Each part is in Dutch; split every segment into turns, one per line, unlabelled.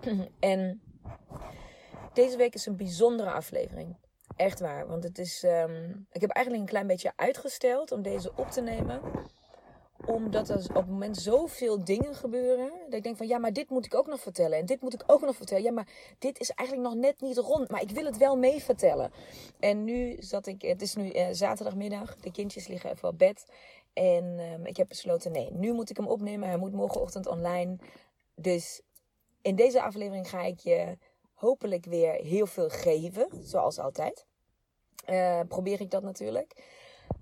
en deze week is een bijzondere aflevering. Echt waar, want het is. Um, ik heb eigenlijk een klein beetje uitgesteld om deze op te nemen omdat er op het moment zoveel dingen gebeuren. Dat ik denk van ja, maar dit moet ik ook nog vertellen. En dit moet ik ook nog vertellen. Ja, maar dit is eigenlijk nog net niet rond. Maar ik wil het wel mee vertellen. En nu zat ik. Het is nu uh, zaterdagmiddag. De kindjes liggen even op bed. En um, ik heb besloten: nee, nu moet ik hem opnemen. Hij moet morgenochtend online. Dus in deze aflevering ga ik je hopelijk weer heel veel geven. Zoals altijd. Uh, probeer ik dat natuurlijk.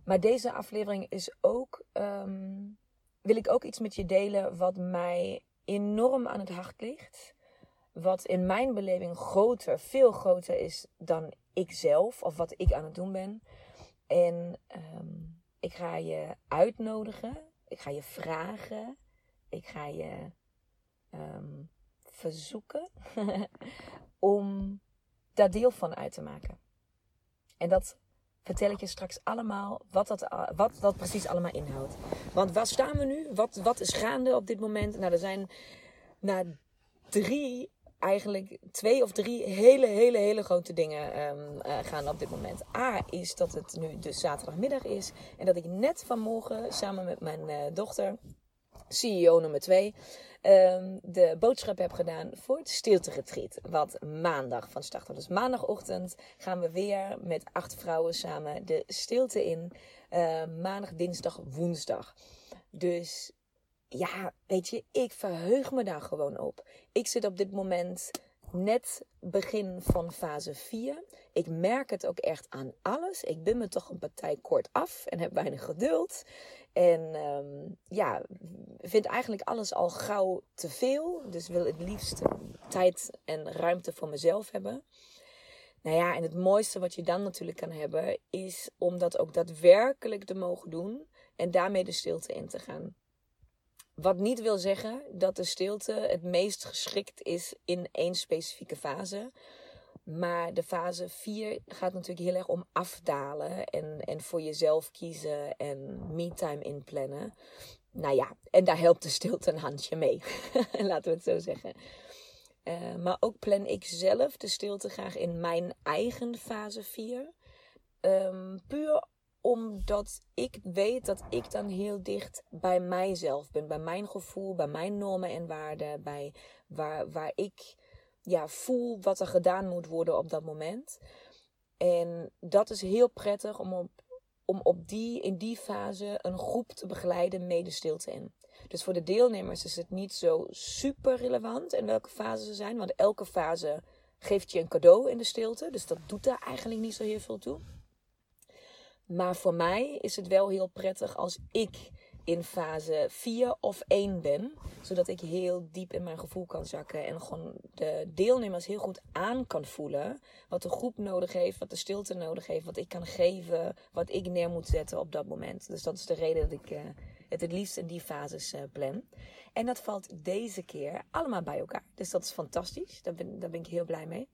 Maar deze aflevering is ook. Um, wil ik ook iets met je delen wat mij enorm aan het hart ligt. Wat in mijn beleving groter, veel groter is dan ik zelf of wat ik aan het doen ben. En um, ik ga je uitnodigen. Ik ga je vragen. Ik ga je um, verzoeken om daar deel van uit te maken. En dat vertel ik je straks allemaal wat dat, wat dat precies allemaal inhoudt. Want waar staan we nu? Wat, wat is gaande op dit moment? Nou, er zijn na drie, eigenlijk twee of drie hele, hele, hele grote dingen um, uh, gaande op dit moment. A is dat het nu dus zaterdagmiddag is. En dat ik net vanmorgen samen met mijn uh, dochter, CEO nummer 2, um, de boodschap heb gedaan voor het stilte-retreat. Wat maandag van start. Dus maandagochtend gaan we weer met acht vrouwen samen de stilte in. Uh, maandag, dinsdag, woensdag. Dus ja, weet je, ik verheug me daar gewoon op. Ik zit op dit moment net begin van fase 4. Ik merk het ook echt aan alles. Ik ben me toch een partij kort af en heb weinig geduld. En um, ja, vind eigenlijk alles al gauw te veel. Dus wil het liefst tijd en ruimte voor mezelf hebben. Nou ja, en het mooiste wat je dan natuurlijk kan hebben, is om dat ook daadwerkelijk te mogen doen en daarmee de stilte in te gaan. Wat niet wil zeggen dat de stilte het meest geschikt is in één specifieke fase. Maar de fase 4 gaat natuurlijk heel erg om afdalen en, en voor jezelf kiezen en me-time inplannen. Nou ja, en daar helpt de stilte een handje mee. Laten we het zo zeggen. Uh, maar ook plan ik zelf de stilte graag in mijn eigen fase 4. Um, ehm, puur omdat ik weet dat ik dan heel dicht bij mijzelf ben. Bij mijn gevoel, bij mijn normen en waarden. Bij waar, waar ik ja, voel wat er gedaan moet worden op dat moment. En dat is heel prettig om om op die, in die fase een groep te begeleiden mede stilte in. Dus voor de deelnemers is het niet zo super relevant in welke fase ze zijn. Want elke fase geeft je een cadeau in de stilte. Dus dat doet daar eigenlijk niet zo heel veel toe. Maar voor mij is het wel heel prettig als ik in fase 4 of 1 ben. Zodat ik heel diep in mijn gevoel kan zakken. En gewoon de deelnemers heel goed aan kan voelen. Wat de groep nodig heeft, wat de stilte nodig heeft. Wat ik kan geven, wat ik neer moet zetten op dat moment. Dus dat is de reden dat ik uh, het het liefst in die fases uh, plan. En dat valt deze keer allemaal bij elkaar. Dus dat is fantastisch. Daar ben, daar ben ik heel blij mee.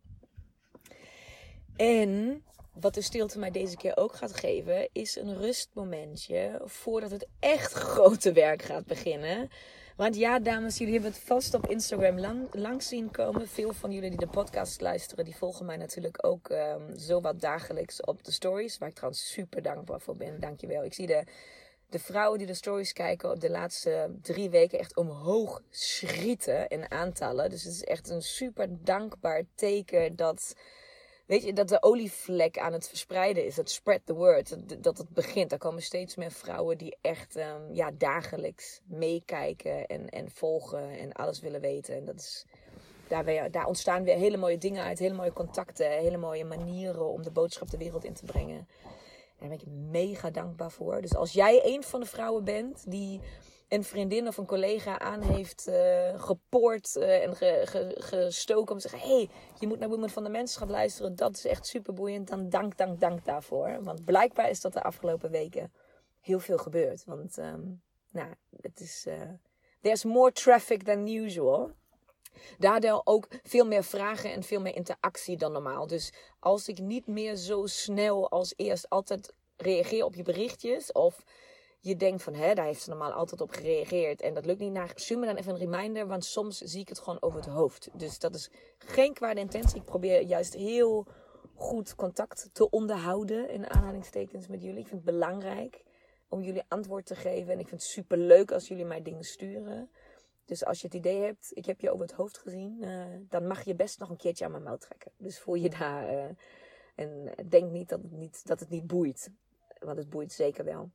En wat de stilte mij deze keer ook gaat geven, is een rustmomentje voordat het echt grote werk gaat beginnen. Want ja, dames, jullie hebben het vast op Instagram lang, langs zien komen. Veel van jullie die de podcast luisteren, die volgen mij natuurlijk ook um, zo wat dagelijks op de stories. Waar ik trouwens super dankbaar voor ben. Dankjewel. Ik zie de de vrouwen die de stories kijken op de laatste drie weken echt omhoog schieten in aantallen. Dus het is echt een super dankbaar teken dat, weet je, dat de olievlek aan het verspreiden is. Dat spread the word. Dat, het begint. Er komen steeds meer vrouwen die echt um, ja, dagelijks meekijken en, en volgen en alles willen weten. En dat is, daar, weer, daar ontstaan weer hele mooie dingen uit. Hele mooie contacten. Hele mooie manieren om de boodschap de wereld in te brengen. Daar ben ik mega dankbaar voor. Dus als jij een van de vrouwen bent die een vriendin of een collega aan heeft uh, gepoord uh, en ge, gestoken om te zeggen: hey, je moet naar Women van de Mensen gaan luisteren. Dat is echt super boeiend. Dan dank, dank, dank daarvoor. Want blijkbaar is dat de afgelopen weken heel veel gebeurd. Want, um, nou, het is. Uh, there's more traffic than usual. Daardoor ook veel meer vragen en veel meer interactie dan normaal. Dus als ik niet meer zo snel als eerst altijd reageer op je berichtjes. Of je denkt van, hè, daar heeft ze normaal altijd op gereageerd. En dat lukt niet. Nou, stuur me dan even een reminder. Want soms zie ik het gewoon over het hoofd. Dus dat is geen kwade intentie. Ik probeer juist heel goed contact te onderhouden. In aanhalingstekens met jullie. Ik vind het belangrijk om jullie antwoord te geven. En ik vind het super leuk als jullie mij dingen sturen. Dus als je het idee hebt, ik heb je over het hoofd gezien, uh, dan mag je best nog een keertje aan mijn mouw trekken. Dus voel je daar. Uh, en denk niet dat het niet, dat het niet boeit. Want het boeit zeker wel.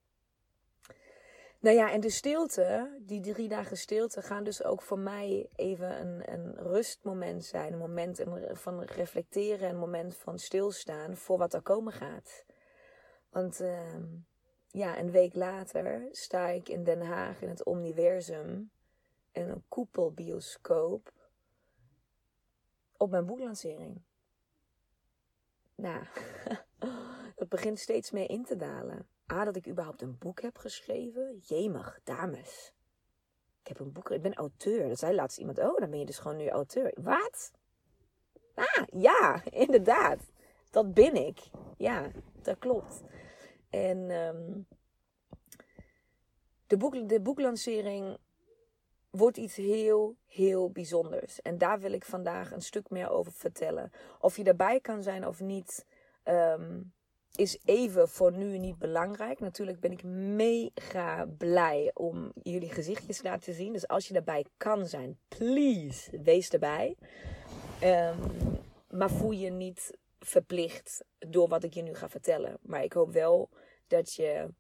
Nou ja, en de stilte, die drie dagen stilte, gaan dus ook voor mij even een, een rustmoment zijn. Een moment van reflecteren, een moment van stilstaan voor wat er komen gaat. Want uh, ja, een week later sta ik in Den Haag in het Omniversum en een koepelbioscoop op mijn boeklancering. Nou, dat begint steeds meer in te dalen. A, dat ik überhaupt een boek heb geschreven. Jemig, dames. Ik heb een boek, ik ben auteur. Dat zei laatst iemand, oh, dan ben je dus gewoon nu auteur. Wat? Ah, ja, inderdaad. Dat ben ik. Ja, dat klopt. En um, de, boek, de boeklancering wordt iets heel, heel bijzonders. En daar wil ik vandaag een stuk meer over vertellen. Of je erbij kan zijn of niet, um, is even voor nu niet belangrijk. Natuurlijk ben ik mega blij om jullie gezichtjes te laten zien. Dus als je erbij kan zijn, please, wees erbij. Um, maar voel je niet verplicht door wat ik je nu ga vertellen. Maar ik hoop wel dat je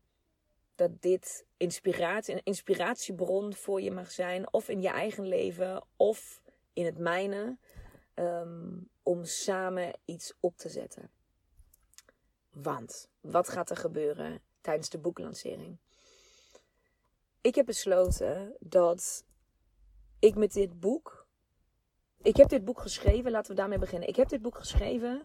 dat dit inspiratie, een inspiratiebron voor je mag zijn. Of in je eigen leven, of in het mijne. Um, om samen iets op te zetten. Want, wat gaat er gebeuren tijdens de boeklancering? Ik heb besloten dat ik met dit boek. Ik heb dit boek geschreven, laten we daarmee beginnen. Ik heb dit boek geschreven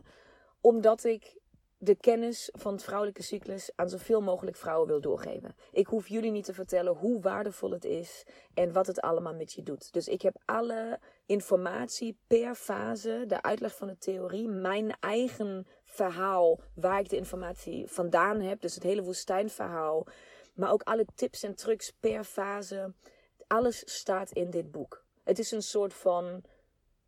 omdat ik de kennis van het vrouwelijke cyclus aan zoveel mogelijk vrouwen wil doorgeven. Ik hoef jullie niet te vertellen hoe waardevol het is en wat het allemaal met je doet. Dus ik heb alle informatie per fase, de uitleg van de theorie, mijn eigen verhaal waar ik de informatie vandaan heb. Dus het hele woestijnverhaal. Maar ook alle tips en trucs per fase. Alles staat in dit boek. Het is een soort van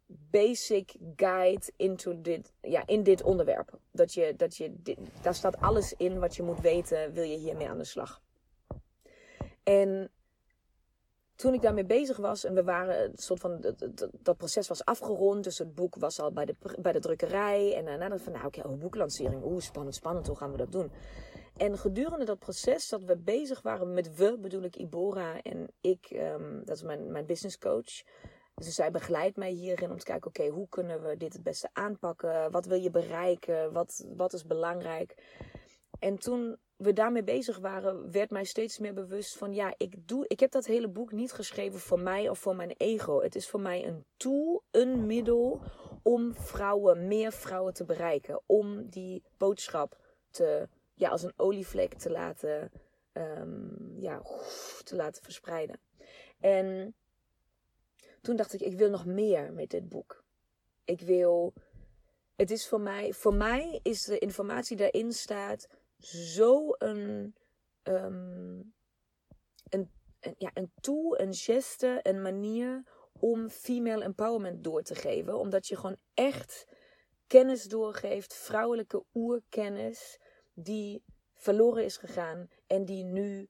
basic guide into dit, ja, in dit onderwerp. Dat je, dat je, daar staat alles in wat je moet weten, wil je hiermee aan de slag. En toen ik daarmee bezig was en we waren een soort van dat, proces was afgerond, dus het boek was al bij de, bij de drukkerij en daarna van nou oké, okay, oh, boeklancering, oeh spannend, spannend, hoe gaan we dat doen? En gedurende dat proces dat we bezig waren met we, bedoel ik Ibora en ik, um, dat is mijn, mijn business coach. Dus zij begeleidt mij hierin om te kijken, oké, hoe kunnen we dit het beste aanpakken? Wat wil je bereiken? Wat, wat is belangrijk? En toen we daarmee bezig waren, werd mij steeds meer bewust van, ja, ik, doe, ik heb dat hele boek niet geschreven voor mij of voor mijn ego. Het is voor mij een tool, een middel om vrouwen, meer vrouwen te bereiken. Om die boodschap te, ja, als een olievlek te laten, um, ja, te laten verspreiden. En toen dacht ik, ik wil nog meer met dit boek. Ik wil. Het is voor mij, voor mij is de informatie daarin staat zo een, um, een, ja, een tool, een geste, een manier om female empowerment door te geven. Omdat je gewoon echt kennis doorgeeft, vrouwelijke oerkennis, die verloren is gegaan en die nu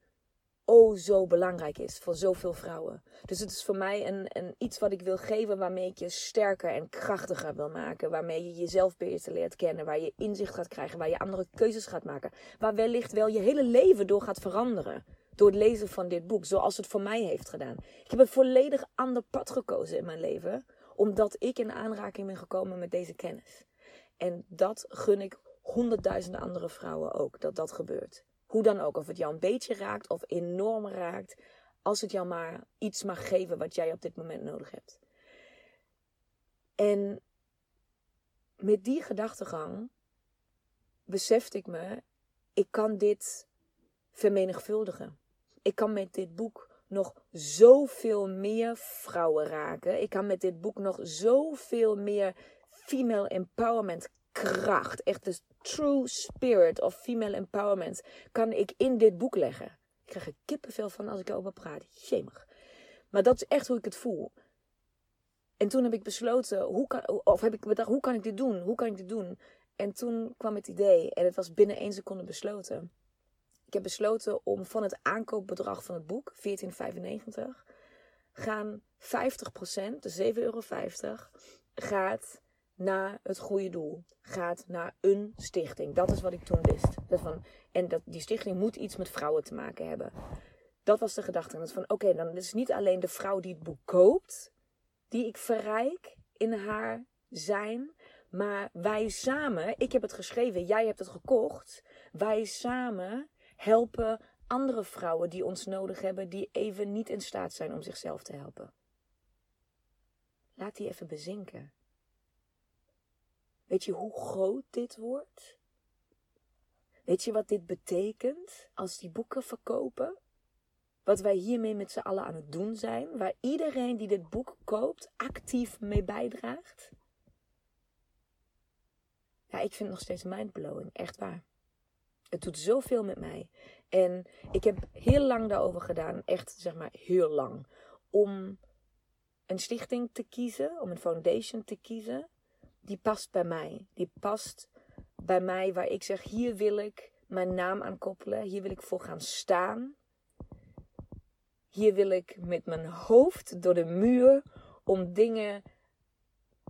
oh zo belangrijk is voor zoveel vrouwen. Dus het is voor mij een, een iets wat ik wil geven waarmee ik je sterker en krachtiger wil maken. Waarmee je jezelf beter leert kennen. Waar je inzicht gaat krijgen. Waar je andere keuzes gaat maken. Waar wellicht wel je hele leven door gaat veranderen. Door het lezen van dit boek. Zoals het voor mij heeft gedaan. Ik heb een volledig ander pad gekozen in mijn leven. Omdat ik in aanraking ben gekomen met deze kennis. En dat gun ik honderdduizenden andere vrouwen ook. Dat dat gebeurt. Hoe dan ook, of het jou een beetje raakt of enorm raakt, als het jou maar iets mag geven wat jij op dit moment nodig hebt. En met die gedachtegang besefte ik me, ik kan dit vermenigvuldigen. Ik kan met dit boek nog zoveel meer vrouwen raken. Ik kan met dit boek nog zoveel meer female empowerment kracht, echt de true spirit of female empowerment, kan ik in dit boek leggen. Ik krijg er kippenvel van als ik erover praat. Jemig. Maar dat is echt hoe ik het voel. En toen heb ik besloten, hoe kan, of heb ik bedacht, hoe kan ik dit doen? Hoe kan ik dit doen? En toen kwam het idee, en het was binnen één seconde besloten. Ik heb besloten om van het aankoopbedrag van het boek, 14,95, gaan 50%, dus 7,50 euro, gaat naar het goede doel. Gaat naar een stichting. Dat is wat ik toen wist. Dat van, en dat, die stichting moet iets met vrouwen te maken hebben. Dat was de gedachte. Dat van oké, dan is het niet alleen de vrouw die het boek koopt, die ik verrijk in haar zijn. Maar wij samen, ik heb het geschreven, jij hebt het gekocht. Wij samen helpen andere vrouwen die ons nodig hebben, die even niet in staat zijn om zichzelf te helpen. Laat die even bezinken. Weet je hoe groot dit wordt? Weet je wat dit betekent als die boeken verkopen? Wat wij hiermee met z'n allen aan het doen zijn, waar iedereen die dit boek koopt actief mee bijdraagt? Ja, ik vind het nog steeds mindblowing, echt waar. Het doet zoveel met mij. En ik heb heel lang daarover gedaan, echt zeg maar heel lang, om een stichting te kiezen, om een foundation te kiezen die past bij mij. Die past bij mij waar ik zeg: hier wil ik mijn naam aan koppelen. Hier wil ik voor gaan staan. Hier wil ik met mijn hoofd door de muur om dingen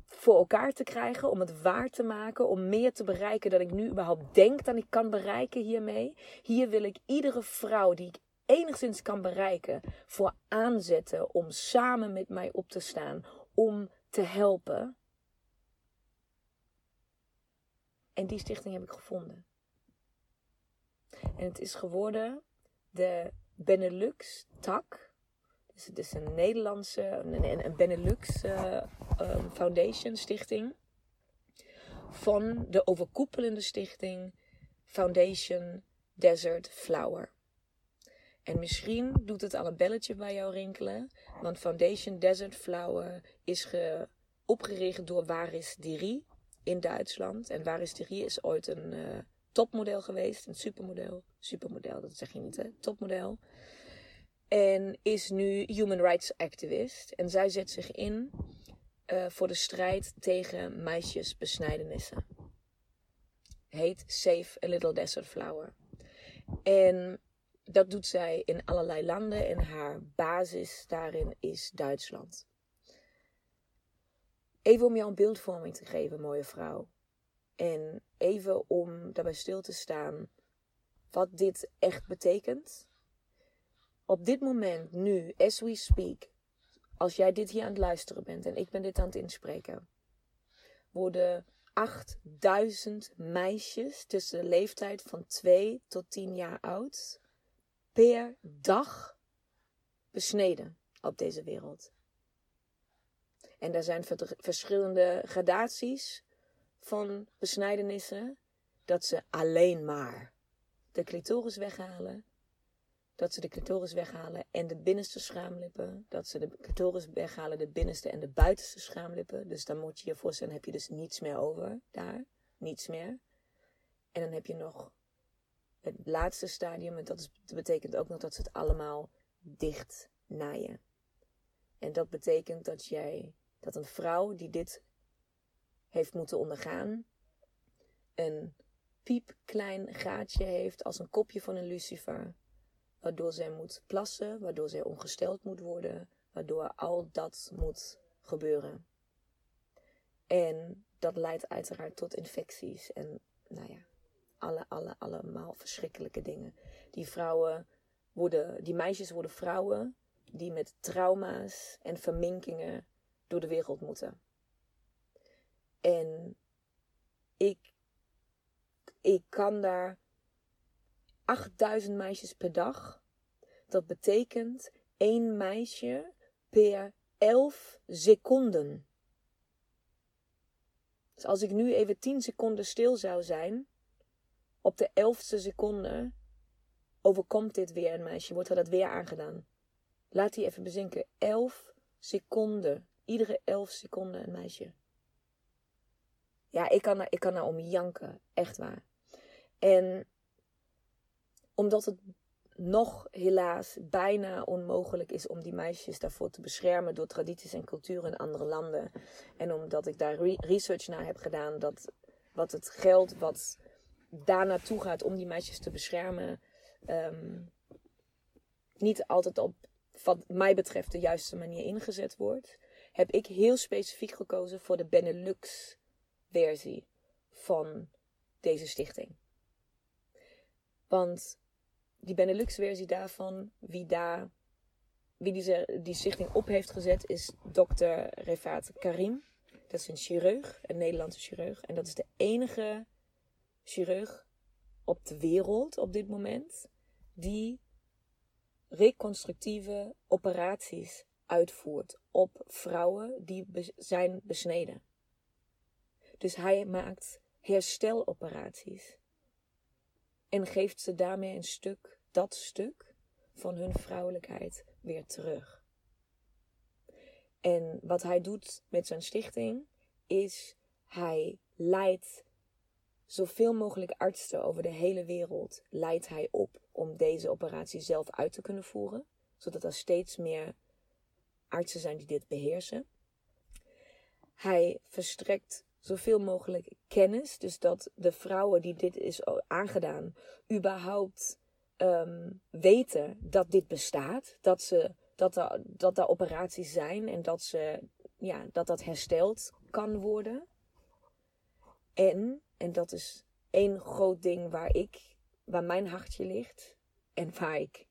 voor elkaar te krijgen, om het waar te maken, om meer te bereiken dan ik nu überhaupt denk dat ik kan bereiken hiermee. Hier wil ik iedere vrouw die ik enigszins kan bereiken voor aanzetten om samen met mij op te staan, om te helpen. En die stichting heb ik gevonden. En het is geworden de Benelux-tak. Dus het is een Nederlandse, een, een Benelux uh, Foundation stichting. Van de overkoepelende stichting Foundation Desert Flower. En misschien doet het al een belletje bij jou rinkelen. Want Foundation Desert Flower is ge, opgericht door Waris Diri in Duitsland. En waar is Thierry is ooit een uh, topmodel geweest. Een supermodel. Supermodel, dat zeg je niet hè. Topmodel. En is nu human rights activist. En zij zet zich in uh, voor de strijd tegen meisjesbesnijdenissen. Heet Save a Little Desert Flower. En dat doet zij in allerlei landen. En haar basis daarin is Duitsland. Even om jou een beeldvorming te geven, mooie vrouw. En even om daarbij stil te staan wat dit echt betekent. Op dit moment, nu, as we speak, als jij dit hier aan het luisteren bent en ik ben dit aan het inspreken, worden 8000 meisjes tussen de leeftijd van 2 tot 10 jaar oud per dag besneden op deze wereld. En daar zijn verschillende gradaties van besnijdenissen. Dat ze alleen maar de clitoris weghalen. Dat ze de clitoris weghalen en de binnenste schaamlippen. Dat ze de clitoris weghalen, de binnenste en de buitenste schaamlippen. Dus dan moet je je voorstellen, heb je dus niets meer over daar. Niets meer. En dan heb je nog het laatste stadium. En dat, is, dat betekent ook nog dat ze het allemaal dicht naaien. En dat betekent dat jij dat een vrouw die dit heeft moeten ondergaan, een piepklein gaatje heeft als een kopje van een lucifer, waardoor zij moet plassen, waardoor zij ongesteld moet worden, waardoor al dat moet gebeuren. En dat leidt uiteraard tot infecties en, nou ja, alle, alle, allemaal verschrikkelijke dingen. Die vrouwen worden, die meisjes worden vrouwen die met trauma's en verminkingen door de wereld moeten. En ik, ik kan daar 8000 meisjes per dag. Dat betekent één meisje per 11 seconden. Dus als ik nu even 10 seconden stil zou zijn, op de 11ste seconde overkomt dit weer een meisje, wordt er dat weer aangedaan. Laat die even bezinken. 11 seconden. Iedere 11 seconden een meisje. Ja, ik kan, er, ik kan er om janken. Echt waar. En omdat het nog helaas bijna onmogelijk is om die meisjes daarvoor te beschermen door tradities en culturen in andere landen. En omdat ik daar research naar heb gedaan dat wat het geld wat daar naartoe gaat om die meisjes te beschermen, um, niet altijd op, wat mij betreft, de juiste manier ingezet wordt, heb ik heel specifiek gekozen voor de Benelux-versie van deze stichting. Want die Benelux-versie daarvan, wie daar, wie die, die stichting op heeft gezet, is dokter Refaat Karim. Dat is een chirurg, een Nederlandse chirurg. En dat is de enige chirurg op de wereld op dit moment die reconstructieve operaties uitvoert op vrouwen die zijn besneden. Dus hij maakt hersteloperaties en geeft ze daarmee een stuk, dat stuk van hun vrouwelijkheid weer terug. En wat hij doet met zijn stichting is hij leidt zoveel mogelijk artsen over de hele wereld leidt hij op om deze operatie zelf uit te kunnen voeren, zodat er steeds meer artsen zijn die dit beheersen. Hij verstrekt zoveel mogelijk kennis, dus dat de vrouwen die dit is aangedaan, überhaupt um, weten dat dit bestaat, dat, ze, dat, er, dat er operaties zijn en dat, ze, ja, dat dat hersteld kan worden. En, en dat is één groot ding waar ik, waar mijn hartje ligt en waar ik,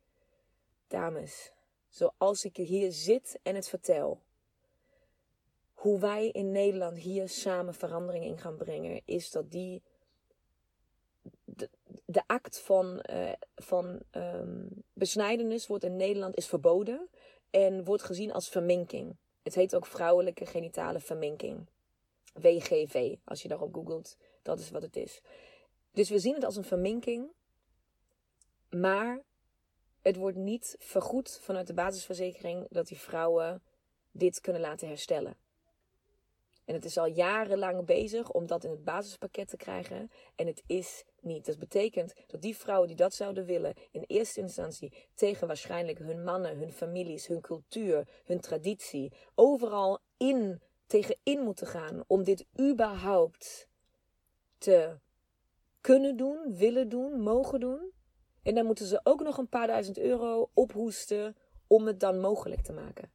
dames, zoals ik hier zit en het vertel, hoe wij in Nederland hier samen verandering in gaan brengen, is dat die de, act van, uh, van um, besnijdenis wordt in Nederland is verboden en wordt gezien als verminking. Het heet ook vrouwelijke genitale verminking. WGV, als je daarop googelt, dat is wat het is. Dus we zien het als een verminking, maar het wordt niet vergoed vanuit de basisverzekering dat die vrouwen dit kunnen laten herstellen. En het is al jarenlang bezig om dat in het basispakket te krijgen. En het is niet. Dat betekent dat die vrouwen die dat zouden willen, in eerste instantie tegen waarschijnlijk hun mannen, hun families, hun cultuur, hun traditie, overal in tegen in moeten gaan om dit überhaupt te kunnen doen, willen doen, mogen doen. En dan moeten ze ook nog een paar duizend euro ophoesten om het dan mogelijk te maken.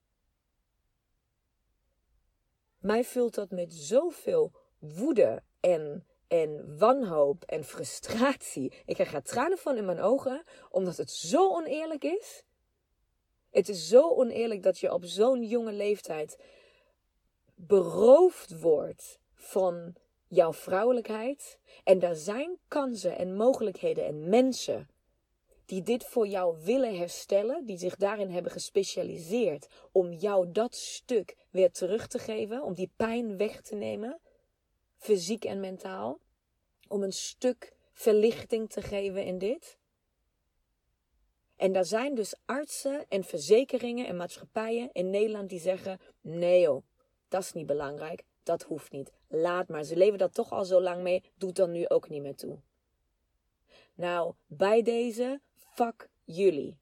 Mij vult dat met zoveel woede en, en wanhoop en frustratie. Ik krijg er tranen van in mijn ogen, omdat het zo oneerlijk is. Het is zo oneerlijk dat je op zo'n jonge leeftijd beroofd wordt van jouw vrouwelijkheid. En er zijn kansen en mogelijkheden en mensen die dit voor jou willen herstellen, die zich daarin hebben gespecialiseerd om jou dat stuk weer terug te geven, om die pijn weg te nemen, fysiek en mentaal, om een stuk verlichting te geven in dit. En daar zijn dus artsen en verzekeringen en maatschappijen in Nederland die zeggen: nee joh, dat is niet belangrijk, dat hoeft niet. Laat maar, ze leven dat toch al zo lang mee, doet dan nu ook niet meer toe. Nou, bij deze, fuck jullie.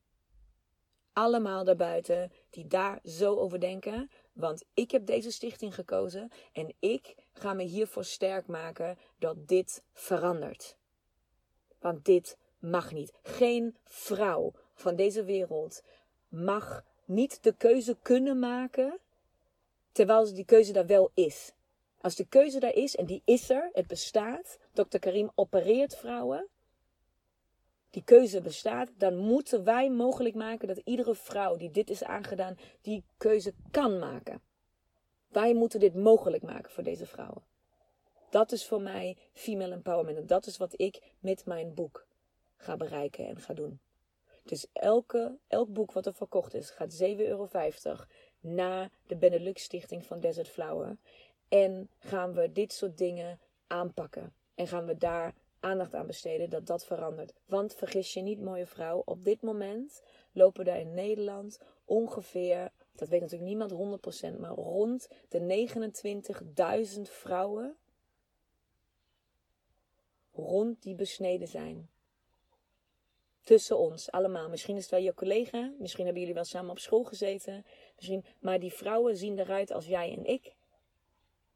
Allemaal daarbuiten die daar zo over denken. Want ik heb deze stichting gekozen en ik ga me hiervoor sterk maken dat dit verandert. Want dit mag niet. Geen vrouw van deze wereld mag niet de keuze kunnen maken, terwijl die keuze daar wel is. Als de keuze daar is, en die is er, het bestaat, Dr. Karim opereert vrouwen, die keuze bestaat, dan moeten wij mogelijk maken dat iedere vrouw die dit is aangedaan, die keuze kan maken. Wij moeten dit mogelijk maken voor deze vrouwen. Dat is voor mij female empowerment. En dat is wat ik met mijn boek ga bereiken en ga doen. Dus elke, elk boek wat er verkocht is, gaat 7,50 euro naar de Benelux Stichting van Desert Flower. En gaan we dit soort dingen aanpakken. En gaan we daar aandacht aan besteden dat dat verandert. Want vergis je niet, mooie vrouw, op dit moment lopen er in Nederland ongeveer, dat weet natuurlijk niemand 100%, maar rond de 29.000 vrouwen rond die besneden zijn. Tussen ons allemaal. Misschien is het wel je collega, misschien hebben jullie wel samen op school gezeten, misschien, maar die vrouwen zien eruit als jij en ik.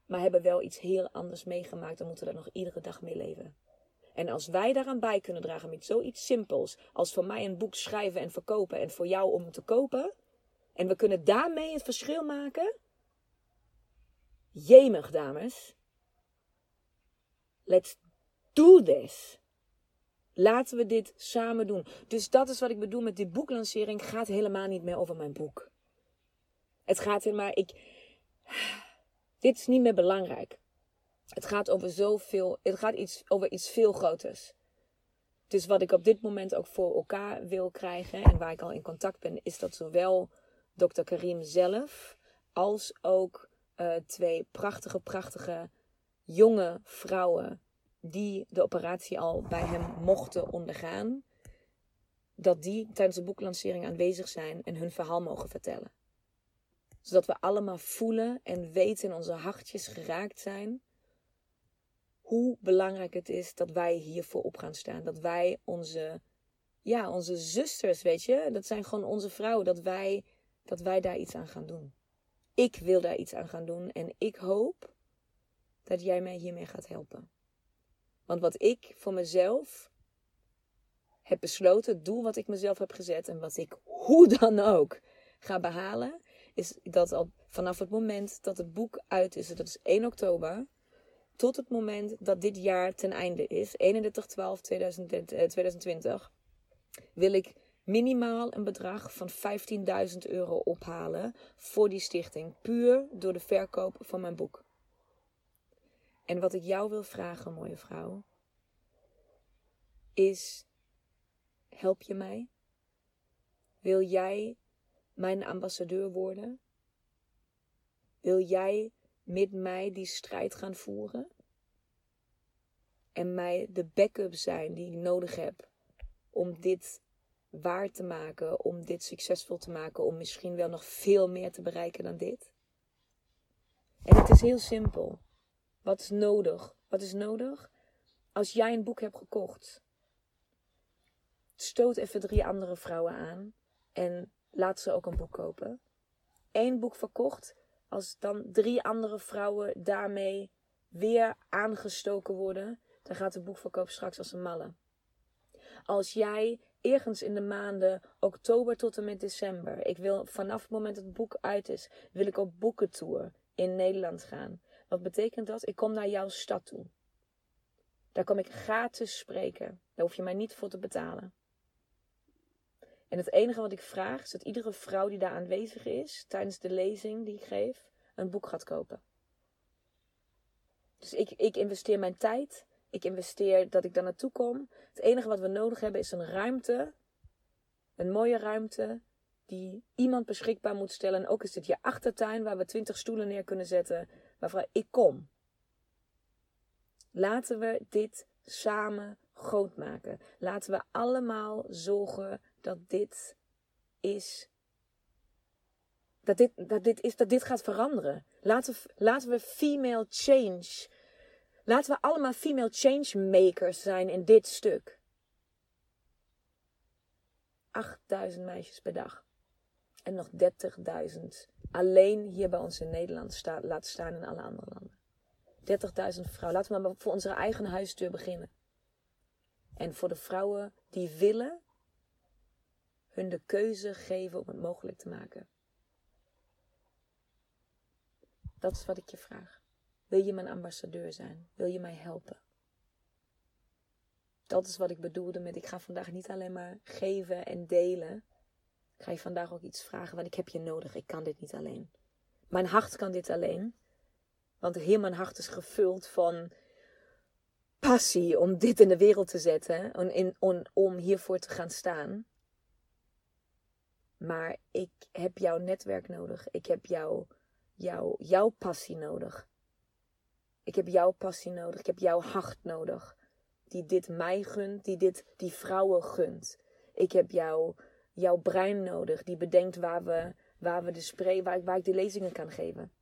Maar hebben wel iets heel anders meegemaakt en moeten daar nog iedere dag mee leven. En als wij daaraan bij kunnen dragen met zoiets simpels als voor mij een boek schrijven en verkopen en voor jou om te kopen, en we kunnen daarmee het verschil maken, jemig dames, let's do this. Laten we dit samen doen. Dus dat is wat ik bedoel met die boeklancering. Gaat helemaal niet meer over mijn boek. Het gaat helemaal. Ik. Dit is niet meer belangrijk. Het gaat over zoveel. Het gaat iets, over iets veel groters. Dus wat ik op dit moment ook voor elkaar wil krijgen. En waar ik al in contact ben. Is dat zowel Dr. Karim zelf. Als ook uh, twee prachtige, prachtige jonge vrouwen die de operatie al bij hem mochten ondergaan, dat die tijdens de boeklancering aanwezig zijn en hun verhaal mogen vertellen. Zodat we allemaal voelen en weten in onze hartjes geraakt zijn hoe belangrijk het is dat wij hiervoor op gaan staan. Dat wij onze, ja, onze zusters, weet je, dat zijn gewoon onze vrouwen, dat wij, dat wij daar iets aan gaan doen. Ik wil daar iets aan gaan doen en ik hoop dat jij mij hiermee gaat helpen. Want wat ik voor mezelf heb besloten, het doel wat ik mezelf heb gezet en wat ik hoe dan ook ga behalen, is dat al vanaf het moment dat het boek uit is, dat is 1 oktober, tot het moment dat dit jaar ten einde is, 31-12-2020, wil ik minimaal een bedrag van 15.000 euro ophalen voor die stichting, puur door de verkoop van mijn boek. En wat ik jou wil vragen, mooie vrouw, is: help je mij? Wil jij mijn ambassadeur worden? Wil jij met mij die strijd gaan voeren? En mij de backup zijn die ik nodig heb om dit waar te maken, om dit succesvol te maken, om misschien wel nog veel meer te bereiken dan dit? En het is heel simpel. Wat is nodig? Wat is nodig? Als jij een boek hebt gekocht, stoot even drie andere vrouwen aan en laat ze ook een boek kopen. Eén boek verkocht, als dan drie andere vrouwen daarmee weer aangestoken worden, dan gaat de boekverkoop straks als een malle. Als jij ergens in de maanden oktober tot en met december, ik wil vanaf het moment dat het boek uit is, wil ik op boekentour in Nederland gaan. Wat betekent dat? Ik kom naar jouw stad toe. Daar kom ik gratis spreken. Daar hoef je mij niet voor te betalen. En het enige wat ik vraag is dat iedere vrouw die daar aanwezig is tijdens de lezing die ik geef, een boek gaat kopen. Dus ik, ik investeer mijn tijd. Ik investeer dat ik daar naartoe kom. Het enige wat we nodig hebben is een ruimte. Een mooie ruimte die iemand beschikbaar moet stellen. En ook is dit je achtertuin waar we twintig stoelen neer kunnen zetten waarvan ik kom. Laten we dit samen groot maken. Laten we allemaal zorgen dat dit is. Dat dit, dat dit, is, dat dit gaat veranderen. Laten we, laten we female change. Laten we allemaal female change makers zijn in dit stuk. 8000 meisjes per dag. En nog 30.000 alleen hier bij ons in Nederland sta, laten staan in alle andere landen. 30.000 vrouwen. Laten we maar voor onze eigen huisdeur beginnen. En voor de vrouwen die willen hun de keuze geven om het mogelijk te maken. Dat is wat ik je vraag. Wil je mijn ambassadeur zijn? Wil je mij helpen? Dat is wat ik bedoelde met ik ga vandaag niet alleen maar geven en delen. Ik ga je vandaag ook iets vragen, want ik heb je nodig. Ik kan dit niet alleen. Mijn hart kan dit alleen. Want heel mijn hart is gevuld van passie om dit in de wereld te zetten. En om, om hiervoor te gaan staan. Maar ik heb jouw netwerk nodig. Ik heb jou, jou, jouw passie nodig. Ik heb jouw passie nodig. Ik heb jouw hart nodig. Die dit mij gunt, die dit die vrouwen gunt. Ik heb jou, jouw brein nodig, die bedenkt waar we, waar we de spray, waar, waar ik de lezingen kan geven.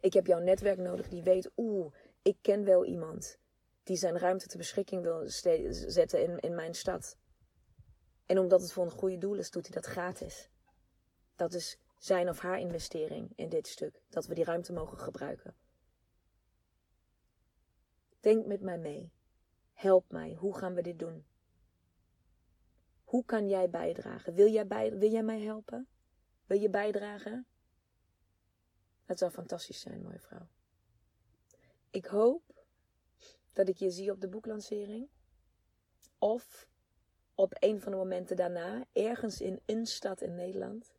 Ik heb jouw netwerk nodig die weet, oeh, ik ken wel iemand die zijn ruimte ter beschikking wil zetten in, in mijn stad. En omdat het voor een goede doel is, doet hij dat gratis. Dat is zijn of haar investering in dit stuk. Dat we die ruimte mogen gebruiken. Denk met mij mee. Help mij. Hoe gaan we dit doen? Hoe kan jij bijdragen? Wil jij, bij, wil jij mij helpen? Wil je bijdragen? Het zou fantastisch zijn, mooie vrouw. Ik hoop dat ik je zie op de boeklancering. Of op een van de momenten daarna, ergens in een stad in Nederland.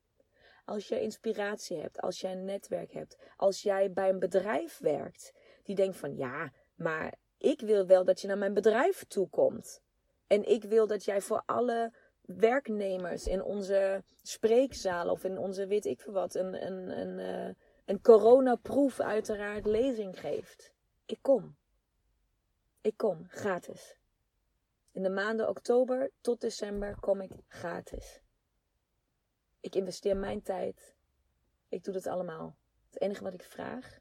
Als jij inspiratie hebt, als jij een netwerk hebt, als jij bij een bedrijf werkt die denkt van ja, maar ik wil wel dat je naar mijn bedrijf toe komt. En ik wil dat jij voor alle werknemers in onze spreekzaal of in onze weet ik veel wat, een, een, een, uh, een coronaproef uiteraard lezing geeft. Ik kom. Ik kom, gratis. In de maanden oktober tot december kom ik gratis. Ik investeer mijn tijd. Ik doe dat allemaal. Het enige wat ik vraag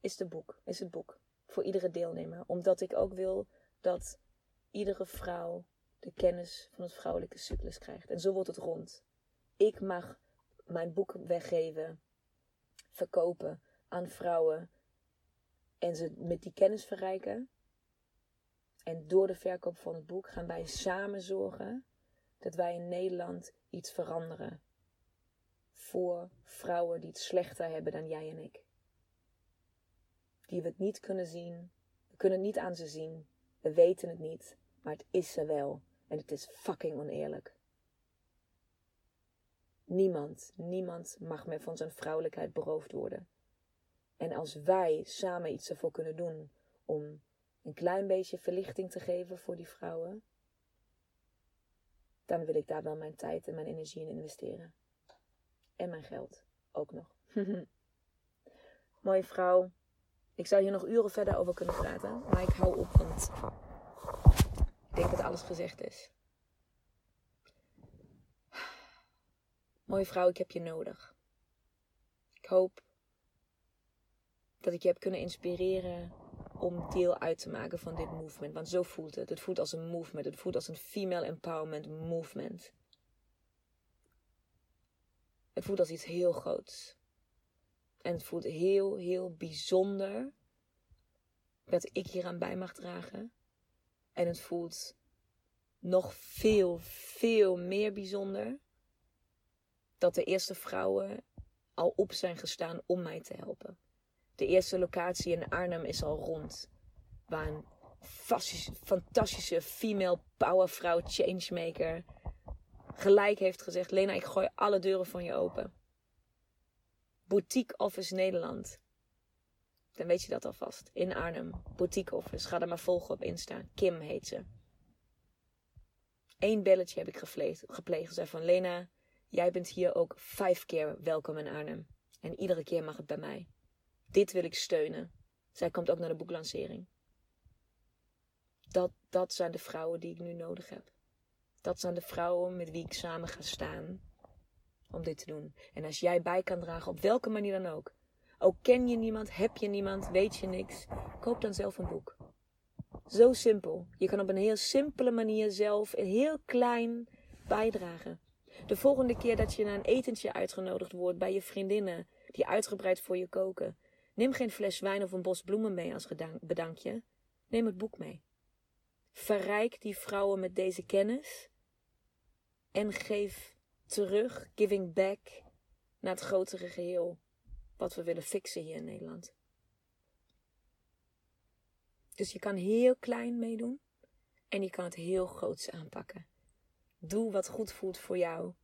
is, de boek, is het boek. Voor iedere deelnemer. Omdat ik ook wil dat iedere vrouw de kennis van het vrouwelijke cyclus krijgt. En zo wordt het rond. Ik mag mijn boek weggeven, verkopen aan vrouwen en ze met die kennis verrijken. En door de verkoop van het boek gaan wij samen zorgen dat wij in Nederland iets veranderen. Voor vrouwen die het slechter hebben dan jij en ik. Die we het niet kunnen zien. We kunnen het niet aan ze zien. We weten het niet. Maar het is er wel. En het is fucking oneerlijk. Niemand, niemand mag meer van zijn vrouwelijkheid beroofd worden. En als wij samen iets ervoor kunnen doen om een klein beetje verlichting te geven voor die vrouwen, dan wil ik daar wel mijn tijd en mijn energie in investeren. En mijn geld ook nog. Mooie vrouw. Ik zou hier nog uren verder over kunnen praten, maar ik hou op, want ik denk dat alles gezegd is. Mooie vrouw, ik heb je nodig. Ik hoop dat ik je heb kunnen inspireren om deel uit te maken van dit movement. Want zo voelt het. Het voelt als een movement. Het voelt als een female empowerment movement. Het voelt als iets heel groots. En het voelt heel, heel bijzonder dat ik hier aan bij mag dragen. En het voelt nog veel, veel meer bijzonder dat de eerste vrouwen al op zijn gestaan om mij te helpen. De eerste locatie in Arnhem is al rond. Waar een fantastische female powervrouw changemaker gelijk heeft gezegd: Lena, ik gooi alle deuren van je open. Boutique Office Nederland. Dan weet je dat alvast. In Arnhem. Boutique Office. Ga er maar volgen op Insta. Kim heet ze. Eén belletje heb ik gepleegd. gepleegd. Zei van Lena, jij bent hier ook vijf keer welkom in Arnhem. En iedere keer mag het bij mij. Dit wil ik steunen. Zij komt ook naar de boeklancering. Dat, dat zijn de vrouwen die ik nu nodig heb. Dat zijn de vrouwen met wie ik samen ga staan om dit te doen. En als jij bij kan dragen, op welke manier dan ook. Ook ken je niemand, heb je niemand, weet je niks. Koop dan zelf een boek. Zo simpel. Je kan op een heel simpele manier zelf heel klein bijdragen. De volgende keer dat je naar een etentje uitgenodigd wordt bij je vriendinnen, die uitgebreid voor je koken, Neem geen fles wijn of een bos bloemen mee als bedankje. Neem het boek mee. Verrijk die vrouwen met deze kennis. En geef terug, giving back, naar het grotere geheel. Wat we willen fixen hier in Nederland. Dus je kan heel klein meedoen. En je kan het heel groots aanpakken. Doe wat goed voelt voor jou.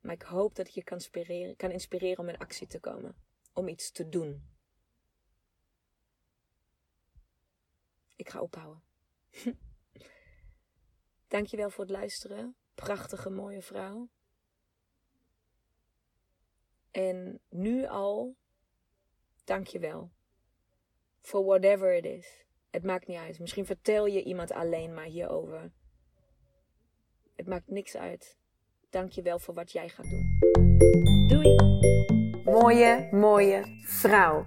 Maar ik hoop dat ik je kan inspireren, kan inspireren om in actie te komen. Om iets te doen. Ik ga ophouden. Dankjewel voor het luisteren. Prachtige, mooie vrouw. En nu al, dankjewel. For whatever it is. Het maakt niet uit. Misschien vertel je iemand alleen maar hierover. Het maakt niks uit. Dank je wel voor wat jij gaat doen. Doei! Mooie, mooie vrouw.